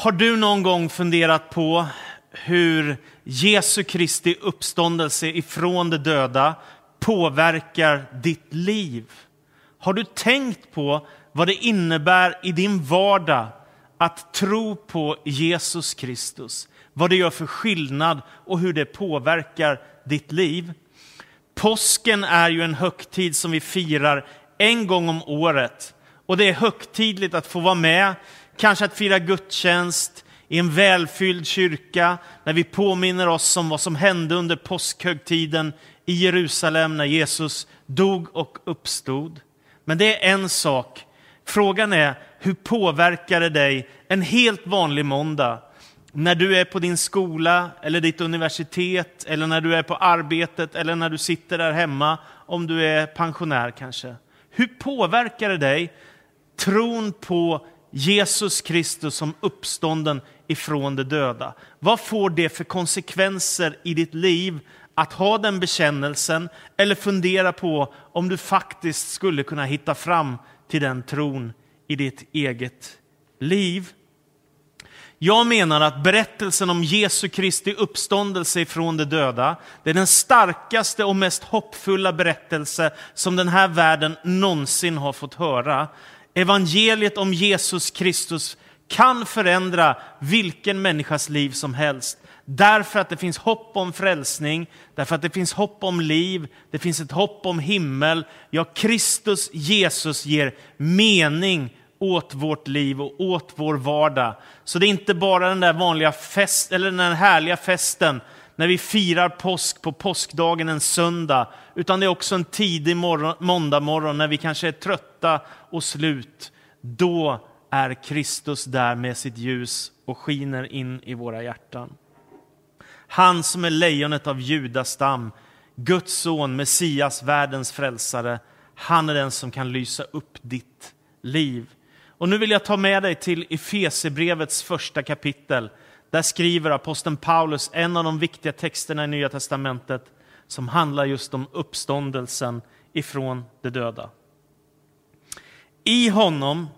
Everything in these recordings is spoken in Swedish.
Har du någon gång funderat på hur Jesu Kristi uppståndelse ifrån de döda påverkar ditt liv? Har du tänkt på vad det innebär i din vardag att tro på Jesus Kristus? Vad det gör för skillnad och hur det påverkar ditt liv? Påsken är ju en högtid som vi firar en gång om året. Och det är högtidligt att få vara med, kanske att fira gudstjänst i en välfylld kyrka, när vi påminner oss om vad som hände under påskhögtiden i Jerusalem när Jesus dog och uppstod. Men det är en sak. Frågan är, hur påverkar det dig en helt vanlig måndag? När du är på din skola eller ditt universitet eller när du är på arbetet eller när du sitter där hemma, om du är pensionär kanske. Hur påverkar det dig, tron på Jesus Kristus som uppstånden ifrån de döda? Vad får det för konsekvenser i ditt liv att ha den bekännelsen eller fundera på om du faktiskt skulle kunna hitta fram till den tron i ditt eget liv? Jag menar att berättelsen om Jesu Kristi uppståndelse ifrån de döda, det är den starkaste och mest hoppfulla berättelse som den här världen någonsin har fått höra. Evangeliet om Jesus Kristus kan förändra vilken människas liv som helst. Därför att det finns hopp om frälsning, därför att det finns hopp om liv, det finns ett hopp om himmel. Ja, Kristus Jesus ger mening åt vårt liv och åt vår vardag. Så det är inte bara den där vanliga fest, eller den härliga festen när vi firar påsk på påskdagen en söndag, utan det är också en tidig morgon, måndag morgon när vi kanske är trötta och slut. Då är Kristus där med sitt ljus och skiner in i våra hjärtan. Han som är lejonet av Judas stam, Guds son, Messias, världens frälsare, han är den som kan lysa upp ditt liv. Och nu vill jag ta med dig till Efesebrevets första kapitel. Där skriver aposteln Paulus en av de viktiga texterna i Nya Testamentet som handlar just om uppståndelsen ifrån de döda. I honom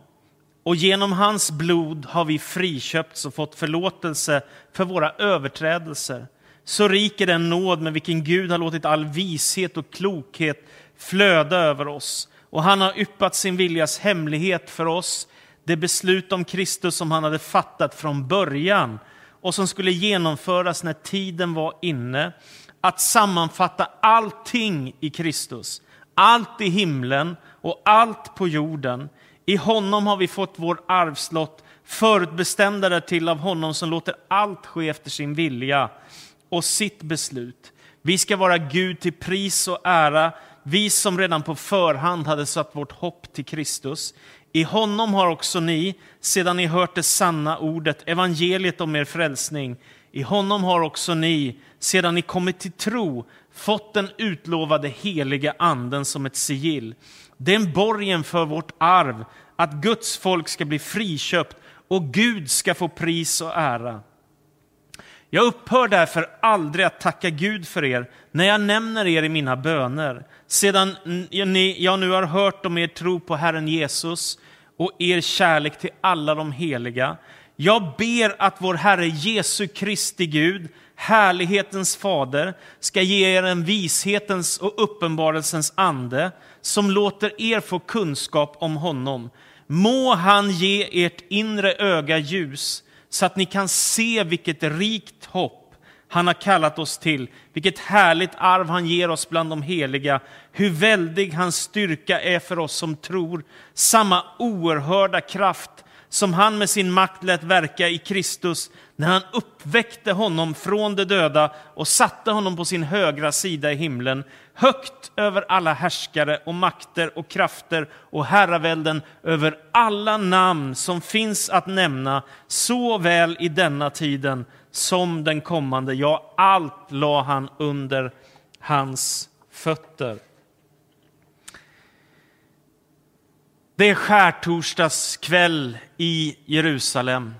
och genom hans blod har vi friköpts och fått förlåtelse för våra överträdelser. Så rik är den nåd med vilken Gud har låtit all vishet och klokhet flöda över oss. Och han har yppat sin viljas hemlighet för oss, det beslut om Kristus som han hade fattat från början och som skulle genomföras när tiden var inne, att sammanfatta allting i Kristus, allt i himlen och allt på jorden. I honom har vi fått vår arvslott, förutbestämda därtill av honom som låter allt ske efter sin vilja och sitt beslut. Vi ska vara Gud till pris och ära, vi som redan på förhand hade satt vårt hopp till Kristus. I honom har också ni, sedan ni hört det sanna ordet, evangeliet om er frälsning, i honom har också ni, sedan ni kommit till tro, fått den utlovade heliga anden som ett sigill. Det är en borgen för vårt arv, att Guds folk ska bli friköpt och Gud ska få pris och ära. Jag upphör därför aldrig att tacka Gud för er när jag nämner er i mina böner, sedan jag nu har hört om er tro på Herren Jesus och er kärlek till alla de heliga. Jag ber att vår Herre Jesu Kristi Gud, härlighetens fader, ska ge er en vishetens och uppenbarelsens ande som låter er få kunskap om honom. Må han ge ert inre öga ljus så att ni kan se vilket rikt hopp han har kallat oss till, vilket härligt arv han ger oss bland de heliga, hur väldig hans styrka är för oss som tror, samma oerhörda kraft som han med sin makt lät verka i Kristus när han uppväckte honom från de döda och satte honom på sin högra sida i himlen, högt över alla härskare och makter och krafter och herravälden, över alla namn som finns att nämna, såväl i denna tiden som den kommande. Ja, allt la han under hans fötter. Det är skärtorsdagskväll i Jerusalem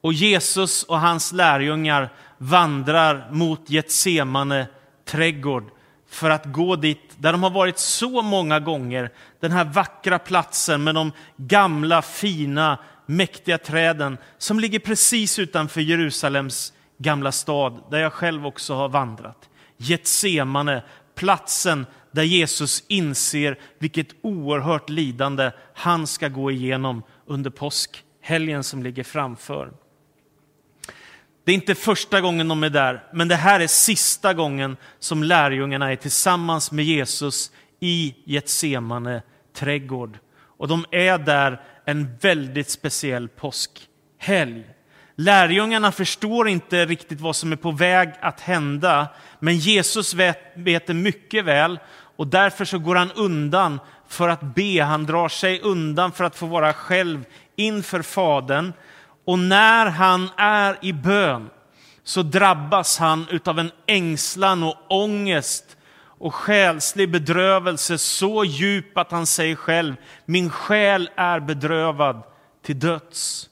och Jesus och hans lärjungar vandrar mot Getsemane trädgård för att gå dit där de har varit så många gånger. Den här vackra platsen med de gamla fina mäktiga träden som ligger precis utanför Jerusalems gamla stad, där jag själv också har vandrat. Getsemane, platsen där Jesus inser vilket oerhört lidande han ska gå igenom under påskhelgen som ligger framför. Det är inte första gången de är där, men det här är sista gången som lärjungarna är tillsammans med Jesus i Getsemane trädgård. Och de är där en väldigt speciell påskhelg. Lärjungarna förstår inte riktigt vad som är på väg att hända, men Jesus vet, vet det mycket väl och därför så går han undan för att be. Han drar sig undan för att få vara själv inför Fadern. Och när han är i bön så drabbas han av en ängslan och ångest och själslig bedrövelse så djup att han säger själv, min själ är bedrövad till döds.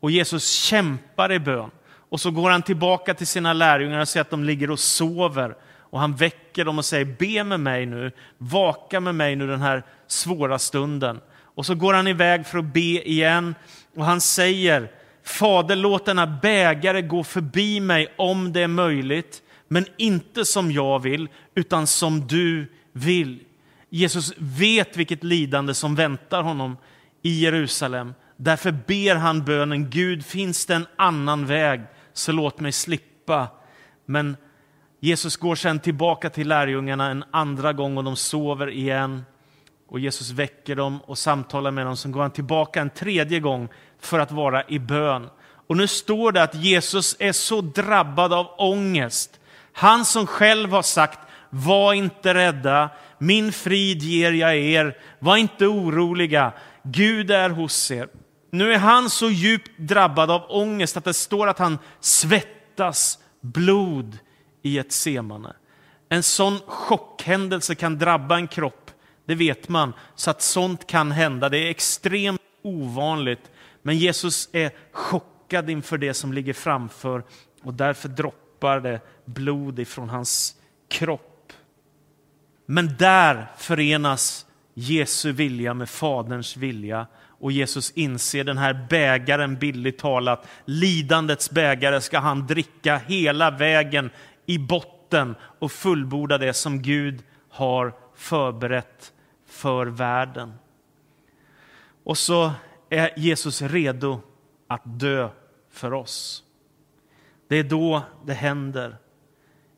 Och Jesus kämpar i bön. Och så går han tillbaka till sina lärjungar och ser att de ligger och sover. Och han väcker dem och säger, be med mig nu, vaka med mig nu den här svåra stunden. Och så går han iväg för att be igen och han säger, Fader låt denna bägare gå förbi mig om det är möjligt, men inte som jag vill, utan som du vill. Jesus vet vilket lidande som väntar honom i Jerusalem. Därför ber han bönen, Gud finns det en annan väg, så låt mig slippa. Men Jesus går sedan tillbaka till lärjungarna en andra gång och de sover igen. Och Jesus väcker dem och samtalar med dem. Sen går han tillbaka en tredje gång för att vara i bön. Och nu står det att Jesus är så drabbad av ångest. Han som själv har sagt, var inte rädda, min frid ger jag er, var inte oroliga, Gud är hos er. Nu är han så djupt drabbad av ångest att det står att han svettas blod i ett semane. En sån chockhändelse kan drabba en kropp, det vet man, så att sånt kan hända. Det är extremt ovanligt, men Jesus är chockad inför det som ligger framför och därför droppar det blod ifrån hans kropp. Men där förenas Jesu vilja med Faderns vilja och Jesus inser den här bägaren, billigt talat, lidandets bägare ska han dricka hela vägen i botten och fullborda det som Gud har förberett för världen. Och så är Jesus redo att dö för oss. Det är då det händer.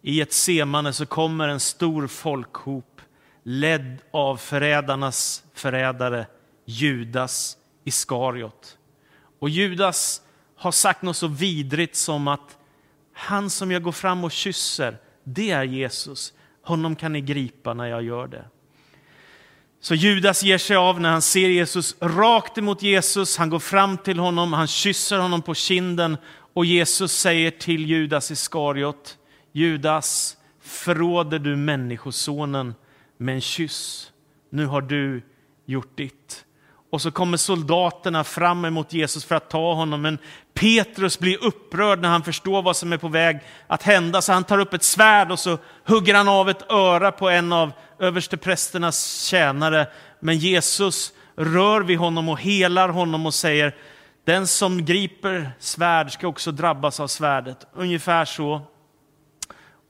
I ett semane så kommer en stor folkhop ledd av förrädarnas förrädare Judas Iskariot. Och Judas har sagt något så vidrigt som att han som jag går fram och kysser, det är Jesus. Honom kan ni gripa när jag gör det. Så Judas ger sig av när han ser Jesus rakt emot Jesus. Han går fram till honom, han kysser honom på kinden och Jesus säger till Judas Iskariot, Judas, förråder du Människosonen med en kyss? Nu har du gjort ditt. Och så kommer soldaterna fram emot Jesus för att ta honom. Men Petrus blir upprörd när han förstår vad som är på väg att hända. Så han tar upp ett svärd och så hugger han av ett öra på en av översteprästernas tjänare. Men Jesus rör vid honom och helar honom och säger den som griper svärd ska också drabbas av svärdet. Ungefär så.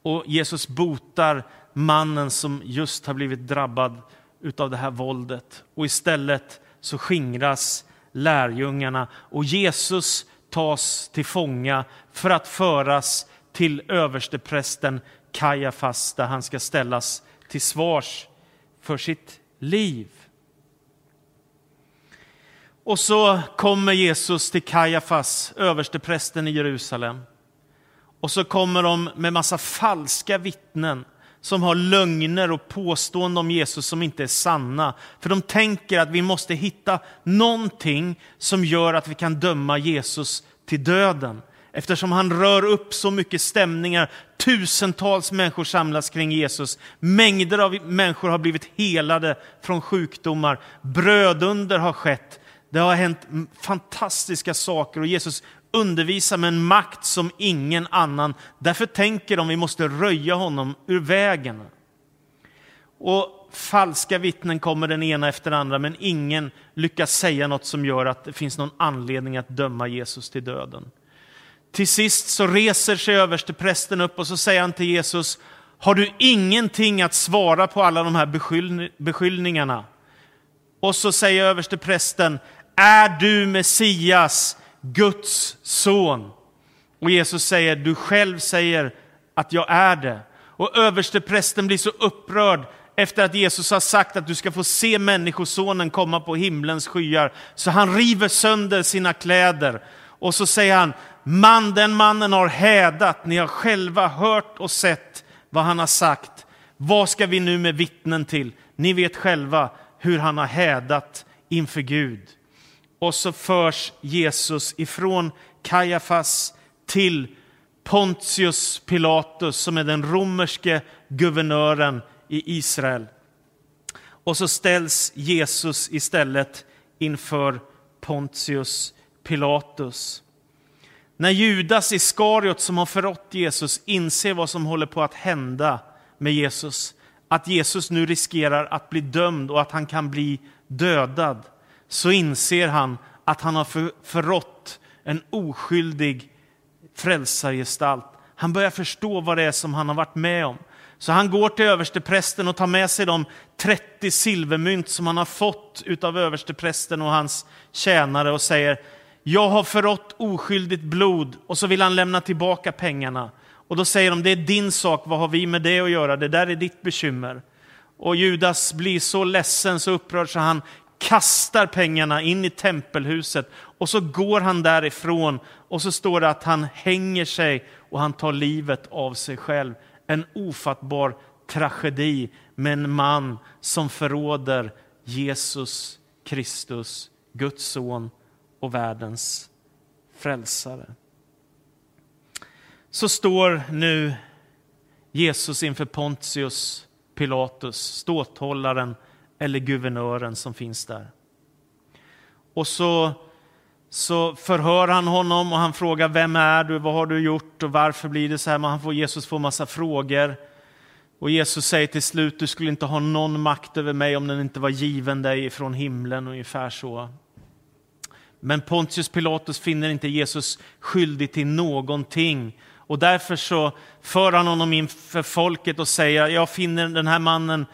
Och Jesus botar mannen som just har blivit drabbad utav det här våldet. Och istället så skingras lärjungarna och Jesus tas till fånga för att föras till översteprästen Kajafas där han ska ställas till svars för sitt liv. Och så kommer Jesus till Kajafas, översteprästen i Jerusalem. Och så kommer de med massa falska vittnen som har lögner och påståenden om Jesus som inte är sanna. För de tänker att vi måste hitta någonting som gör att vi kan döma Jesus till döden. Eftersom han rör upp så mycket stämningar, tusentals människor samlas kring Jesus. Mängder av människor har blivit helade från sjukdomar. Brödunder har skett. Det har hänt fantastiska saker och Jesus undervisar med en makt som ingen annan. Därför tänker de vi måste röja honom ur vägen. Och falska vittnen kommer den ena efter den andra, men ingen lyckas säga något som gör att det finns någon anledning att döma Jesus till döden. Till sist så reser sig översteprästen upp och så säger han till Jesus, har du ingenting att svara på alla de här beskyllningarna? Och så säger översteprästen, är du Messias, Guds son? Och Jesus säger, du själv säger att jag är det. Och översteprästen blir så upprörd efter att Jesus har sagt att du ska få se Människosonen komma på himlens skyar. Så han river sönder sina kläder och så säger han, man, den mannen har hädat, ni har själva hört och sett vad han har sagt. Vad ska vi nu med vittnen till? Ni vet själva hur han har hädat inför Gud. Och så förs Jesus ifrån Kajafas till Pontius Pilatus som är den romerske guvernören i Israel. Och så ställs Jesus istället inför Pontius Pilatus. När Judas Iskariot som har förrått Jesus inser vad som håller på att hända med Jesus, att Jesus nu riskerar att bli dömd och att han kan bli dödad, så inser han att han har förrått en oskyldig frälsargestalt. Han börjar förstå vad det är som han har varit med om. Så han går till översteprästen och tar med sig de 30 silvermynt som han har fått av översteprästen och hans tjänare och säger jag har förrått oskyldigt blod och så vill han lämna tillbaka pengarna. Och då säger de, det är din sak, vad har vi med det att göra? Det där är ditt bekymmer. Och Judas blir så ledsen, så upprörd så han kastar pengarna in i tempelhuset och så går han därifrån och så står det att han hänger sig och han tar livet av sig själv. En ofattbar tragedi med en man som förråder Jesus Kristus, Guds son och världens frälsare. Så står nu Jesus inför Pontius Pilatus, ståthållaren eller guvernören som finns där. Och så, så förhör han honom och han frågar vem är du, vad har du gjort och varför blir det så här? Men han får, Jesus får massa frågor. Och Jesus säger till slut, du skulle inte ha någon makt över mig om den inte var given dig från himlen, ungefär så. Men Pontius Pilatus finner inte Jesus skyldig till någonting. Och därför så för han honom inför folket och säger, jag finner den här mannen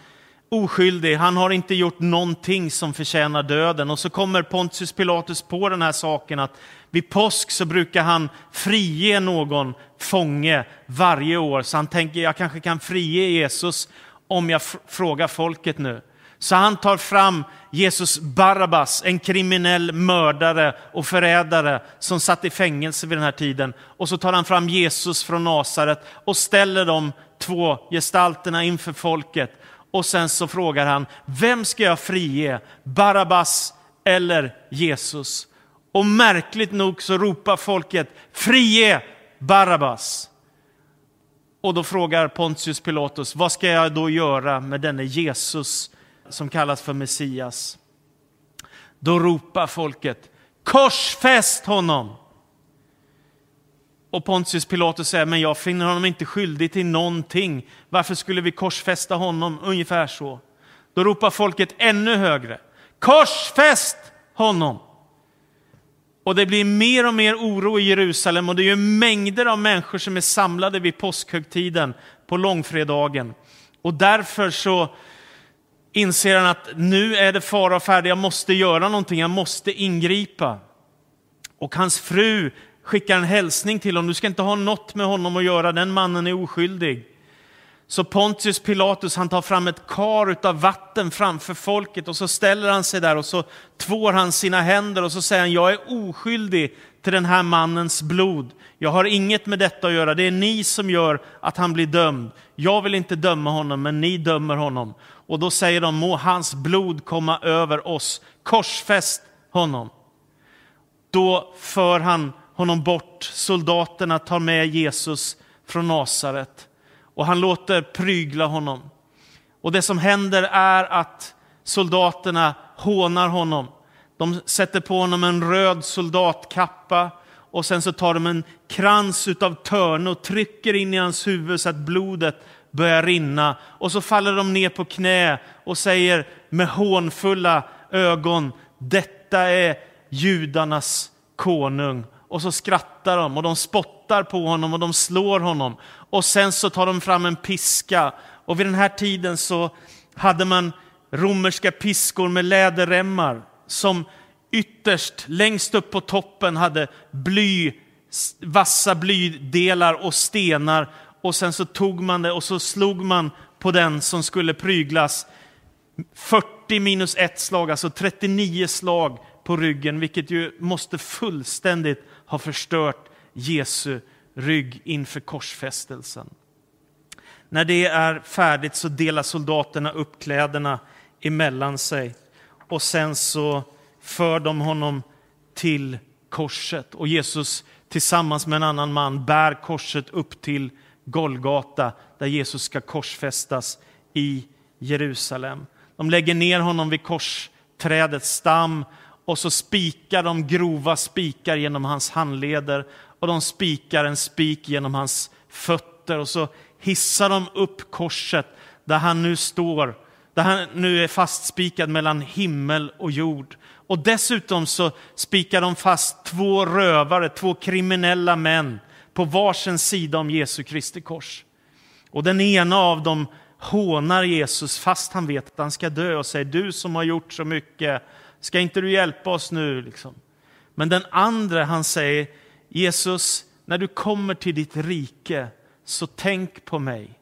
oskyldig, han har inte gjort någonting som förtjänar döden. Och så kommer Pontius Pilatus på den här saken att vid påsk så brukar han frige någon fånge varje år. Så han tänker, jag kanske kan frige Jesus om jag frågar folket nu. Så han tar fram Jesus Barabbas, en kriminell mördare och förrädare som satt i fängelse vid den här tiden. Och så tar han fram Jesus från Nasaret och ställer de två gestalterna inför folket. Och sen så frågar han, vem ska jag frige? Barabbas eller Jesus? Och märkligt nog så ropar folket, frige Barabbas! Och då frågar Pontius Pilatus, vad ska jag då göra med denne Jesus som kallas för Messias? Då ropar folket, korsfäst honom! Och Pontius Pilatus säger, men jag finner honom inte skyldig till någonting. Varför skulle vi korsfästa honom? Ungefär så. Då ropar folket ännu högre, korsfäst honom! Och det blir mer och mer oro i Jerusalem och det är mängder av människor som är samlade vid påskhögtiden på långfredagen. Och därför så inser han att nu är det fara och färde, jag måste göra någonting, jag måste ingripa. Och hans fru skickar en hälsning till honom, du ska inte ha något med honom att göra, den mannen är oskyldig. Så Pontius Pilatus han tar fram ett kar av vatten framför folket och så ställer han sig där och så tvår han sina händer och så säger han, jag är oskyldig till den här mannens blod. Jag har inget med detta att göra, det är ni som gör att han blir dömd. Jag vill inte döma honom, men ni dömer honom. Och då säger de, må hans blod komma över oss, korsfäst honom. Då för han honom bort, soldaterna tar med Jesus från Nasaret och han låter prygla honom. Och det som händer är att soldaterna hånar honom. De sätter på honom en röd soldatkappa och sen så tar de en krans utav törn och trycker in i hans huvud så att blodet börjar rinna och så faller de ner på knä och säger med hånfulla ögon, detta är judarnas konung. Och så skrattar de och de spottar på honom och de slår honom. Och sen så tar de fram en piska och vid den här tiden så hade man romerska piskor med läderremmar som ytterst, längst upp på toppen, hade bly, vassa blydelar och stenar. Och sen så tog man det och så slog man på den som skulle pryglas. 40 minus ett slag, alltså 39 slag på ryggen, vilket ju måste fullständigt har förstört Jesu rygg inför korsfästelsen. När det är färdigt så delar soldaterna upp kläderna emellan sig och sen så för de honom till korset. Och Jesus tillsammans med en annan man bär korset upp till Golgata där Jesus ska korsfästas i Jerusalem. De lägger ner honom vid korsträdets stam och så spikar de grova spikar genom hans handleder och de spikar en spik genom hans fötter och så hissar de upp korset där han nu står, där han nu är fastspikad mellan himmel och jord. Och dessutom så spikar de fast två rövare, två kriminella män på varsin sida om Jesu Kristi kors. Och den ena av dem hånar Jesus fast han vet att han ska dö och säger du som har gjort så mycket, ska inte du hjälpa oss nu? Liksom. Men den andra han säger Jesus, när du kommer till ditt rike så tänk på mig.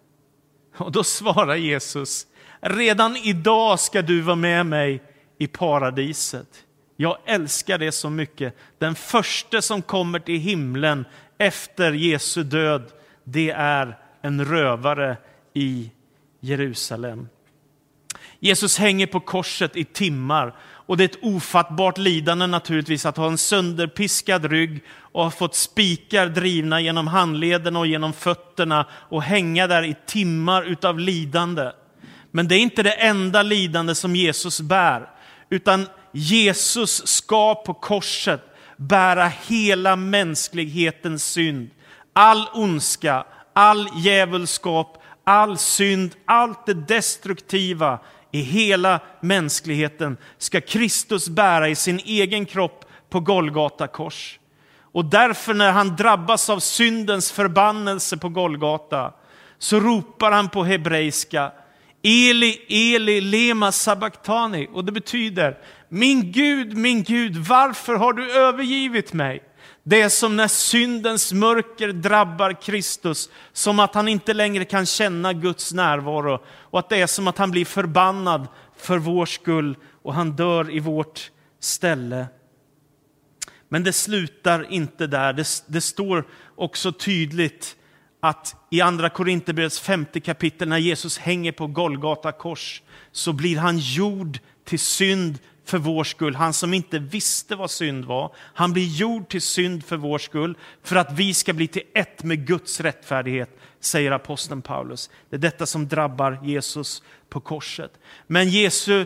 Och då svarar Jesus, redan idag ska du vara med mig i paradiset. Jag älskar det så mycket. Den första som kommer till himlen efter Jesu död, det är en rövare i Jerusalem. Jesus hänger på korset i timmar och det är ett ofattbart lidande naturligtvis att ha en sönderpiskad rygg och ha fått spikar drivna genom handlederna och genom fötterna och hänga där i timmar utav lidande. Men det är inte det enda lidande som Jesus bär, utan Jesus ska på korset bära hela mänsklighetens synd. All ondska, all djävulskap, all synd, allt det destruktiva i hela mänskligheten ska Kristus bära i sin egen kropp på Golgata kors. Och därför när han drabbas av syndens förbannelse på Golgata så ropar han på hebreiska Eli, Eli, lema sabachthani. Och det betyder, min Gud, min Gud, varför har du övergivit mig? Det är som när syndens mörker drabbar Kristus, som att han inte längre kan känna Guds närvaro och att det är som att han blir förbannad för vår skull och han dör i vårt ställe. Men det slutar inte där. Det, det står också tydligt att i andra Korinthierbrevets femte kapitel när Jesus hänger på Golgata kors så blir han gjord till synd för vår skull. Han som inte visste vad synd var. Han blir gjord till synd för vår skull för att vi ska bli till ett med Guds rättfärdighet, säger aposteln Paulus. Det är detta som drabbar Jesus på korset. Men Jesu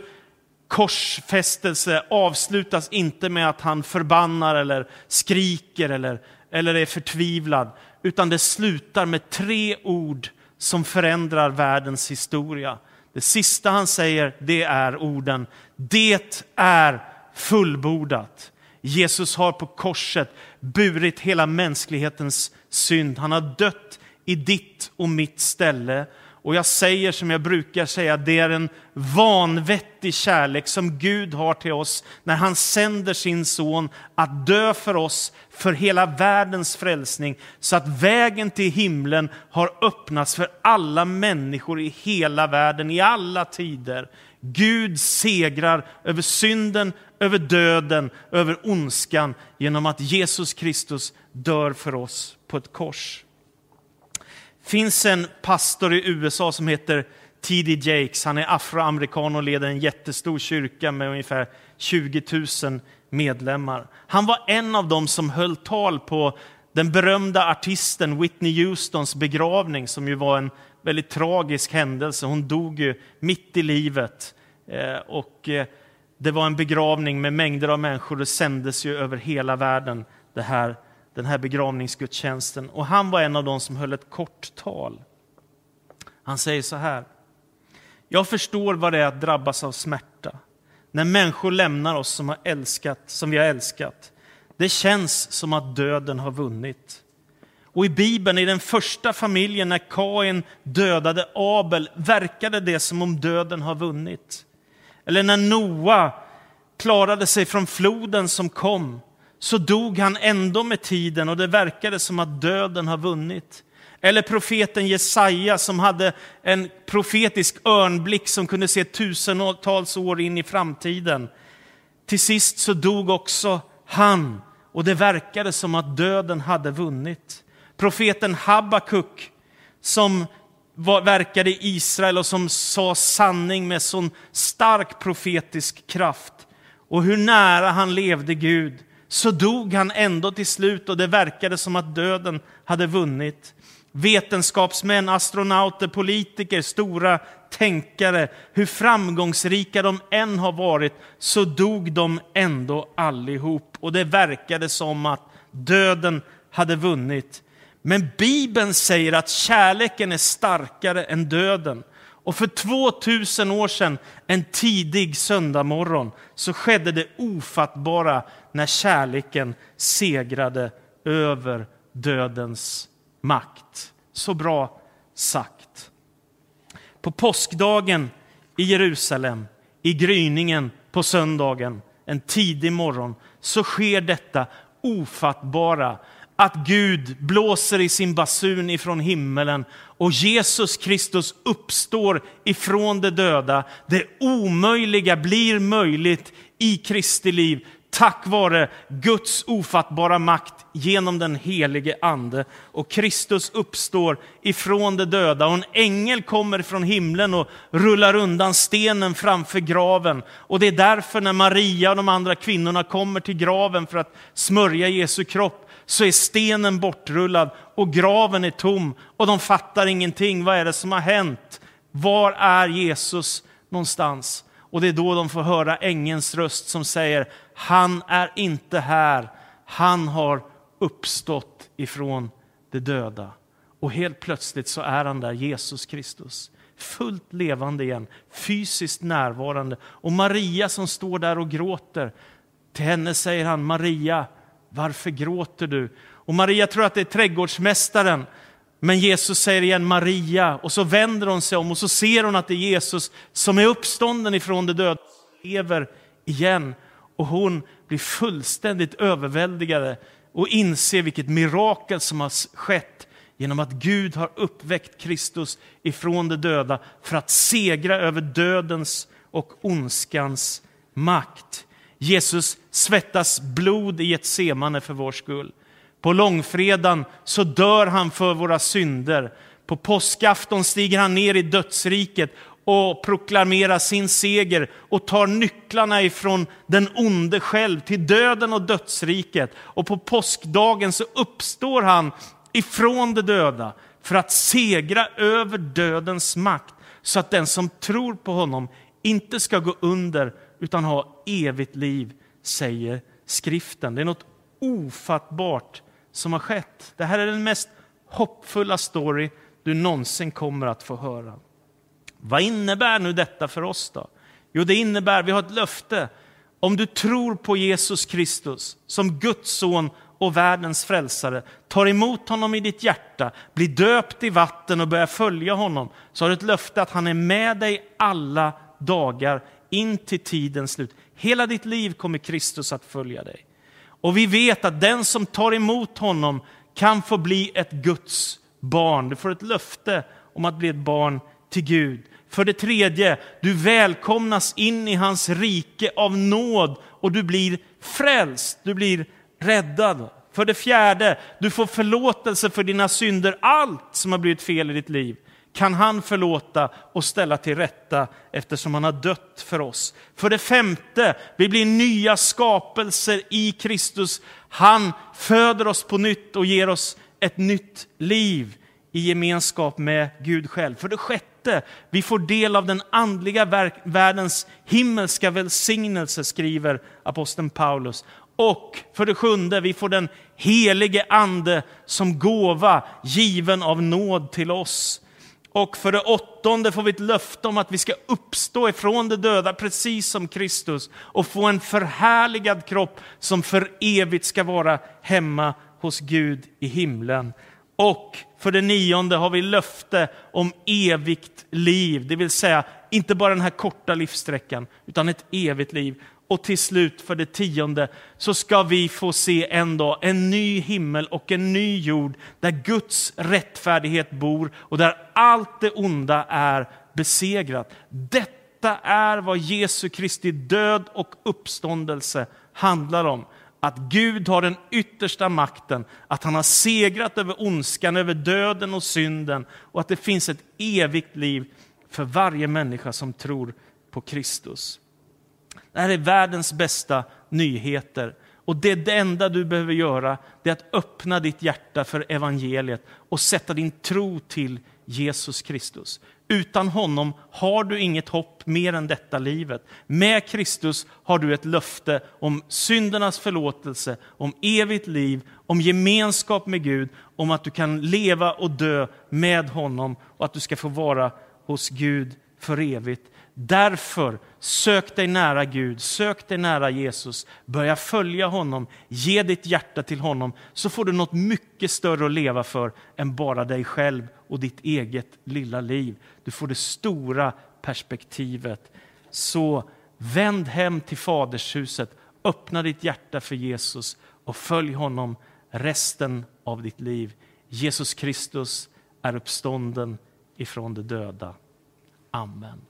korsfästelse avslutas inte med att han förbannar eller skriker eller, eller är förtvivlad, utan det slutar med tre ord som förändrar världens historia. Det sista han säger det är orden Det är fullbordat. Jesus har på korset burit hela mänsklighetens synd. Han har dött i ditt och mitt ställe och jag säger som jag brukar säga, det är en vanvettig kärlek som Gud har till oss när han sänder sin son att dö för oss, för hela världens frälsning, så att vägen till himlen har öppnats för alla människor i hela världen, i alla tider. Gud segrar över synden, över döden, över ondskan genom att Jesus Kristus dör för oss på ett kors finns en pastor i USA som heter T.D. Jakes. Han är afroamerikan och leder en jättestor kyrka med ungefär 20 000 medlemmar. Han var en av dem som höll tal på den berömda artisten Whitney Houstons begravning som ju var en väldigt tragisk händelse. Hon dog ju mitt i livet. Eh, och eh, det var en begravning med mängder av människor. Det sändes ju över hela världen det här den här begravningsgudstjänsten. Och han var en av dem som höll ett kort tal. Han säger så här. Jag förstår vad det är att drabbas av smärta. När människor lämnar oss som, har älskat, som vi har älskat. Det känns som att döden har vunnit. Och i Bibeln, i den första familjen, när Kain dödade Abel, verkade det som om döden har vunnit. Eller när Noa klarade sig från floden som kom, så dog han ändå med tiden och det verkade som att döden har vunnit. Eller profeten Jesaja som hade en profetisk örnblick som kunde se tusentals år in i framtiden. Till sist så dog också han och det verkade som att döden hade vunnit. Profeten Habakuk som var, verkade i Israel och som sa sanning med sån stark profetisk kraft. Och hur nära han levde Gud, så dog han ändå till slut och det verkade som att döden hade vunnit. Vetenskapsmän, astronauter, politiker, stora tänkare, hur framgångsrika de än har varit, så dog de ändå allihop. Och det verkade som att döden hade vunnit. Men Bibeln säger att kärleken är starkare än döden. Och för 2000 år sedan, en tidig söndagmorgon, så skedde det ofattbara när kärleken segrade över dödens makt. Så bra sagt. På påskdagen i Jerusalem, i gryningen på söndagen, en tidig morgon, så sker detta ofattbara att Gud blåser i sin basun ifrån himmelen och Jesus Kristus uppstår ifrån de döda. Det omöjliga blir möjligt i Kristi liv tack vare Guds ofattbara makt genom den helige Ande. Och Kristus uppstår ifrån de döda och en ängel kommer från himlen och rullar undan stenen framför graven. Och det är därför när Maria och de andra kvinnorna kommer till graven för att smörja Jesu kropp så är stenen bortrullad och graven är tom och de fattar ingenting. Vad är det som har hänt? Var är Jesus någonstans? Och det är då de får höra ängens röst som säger, han är inte här, han har uppstått ifrån de döda. Och helt plötsligt så är han där, Jesus Kristus. Fullt levande igen, fysiskt närvarande. Och Maria som står där och gråter, till henne säger han, Maria, varför gråter du? Och Maria tror att det är trädgårdsmästaren. Men Jesus säger igen Maria och så vänder hon sig om och så ser hon att det är Jesus som är uppstånden ifrån de döda, lever igen. Och hon blir fullständigt överväldigad och inser vilket mirakel som har skett genom att Gud har uppväckt Kristus ifrån de döda för att segra över dödens och ondskans makt. Jesus svettas blod i ett semane för vår skull. På långfredagen så dör han för våra synder. På påskafton stiger han ner i dödsriket och proklamerar sin seger och tar nycklarna ifrån den onde själv till döden och dödsriket. Och på påskdagen så uppstår han ifrån de döda för att segra över dödens makt så att den som tror på honom inte ska gå under utan ha evigt liv, säger skriften. Det är något ofattbart som har skett. Det här är den mest hoppfulla story du någonsin kommer att få höra. Vad innebär nu detta för oss då? Jo, det innebär, vi har ett löfte. Om du tror på Jesus Kristus som Guds son och världens frälsare, tar emot honom i ditt hjärta, blir döpt i vatten och börjar följa honom, så har du ett löfte att han är med dig alla dagar in till tidens slut. Hela ditt liv kommer Kristus att följa dig. Och vi vet att den som tar emot honom kan få bli ett Guds barn. Du får ett löfte om att bli ett barn till Gud. För det tredje, du välkomnas in i hans rike av nåd och du blir frälst, du blir räddad. För det fjärde, du får förlåtelse för dina synder, allt som har blivit fel i ditt liv kan han förlåta och ställa till rätta eftersom han har dött för oss. För det femte, vi blir nya skapelser i Kristus. Han föder oss på nytt och ger oss ett nytt liv i gemenskap med Gud själv. För det sjätte, vi får del av den andliga världens himmelska välsignelse, skriver aposteln Paulus. Och för det sjunde, vi får den helige ande som gåva given av nåd till oss. Och för det åttonde får vi ett löfte om att vi ska uppstå ifrån de döda precis som Kristus och få en förhärligad kropp som för evigt ska vara hemma hos Gud i himlen. Och för det nionde har vi löfte om evigt liv, det vill säga inte bara den här korta livssträckan utan ett evigt liv. Och till slut för det tionde så ska vi få se en dag en ny himmel och en ny jord där Guds rättfärdighet bor och där allt det onda är besegrat. Detta är vad Jesu Kristi död och uppståndelse handlar om. Att Gud har den yttersta makten, att han har segrat över ondskan, över döden och synden och att det finns ett evigt liv för varje människa som tror på Kristus. Det här är världens bästa nyheter. Och det, det enda du behöver göra det är att öppna ditt hjärta för evangeliet och sätta din tro till Jesus Kristus. Utan honom har du inget hopp mer än detta livet. Med Kristus har du ett löfte om syndernas förlåtelse, om evigt liv, om gemenskap med Gud, om att du kan leva och dö med honom och att du ska få vara hos Gud för evigt. Därför, sök dig nära Gud, sök dig nära Jesus, börja följa honom, ge ditt hjärta till honom, så får du något mycket större att leva för än bara dig själv och ditt eget lilla liv. Du får det stora perspektivet. Så vänd hem till fadershuset, öppna ditt hjärta för Jesus och följ honom resten av ditt liv. Jesus Kristus är uppstånden ifrån de döda. Amen.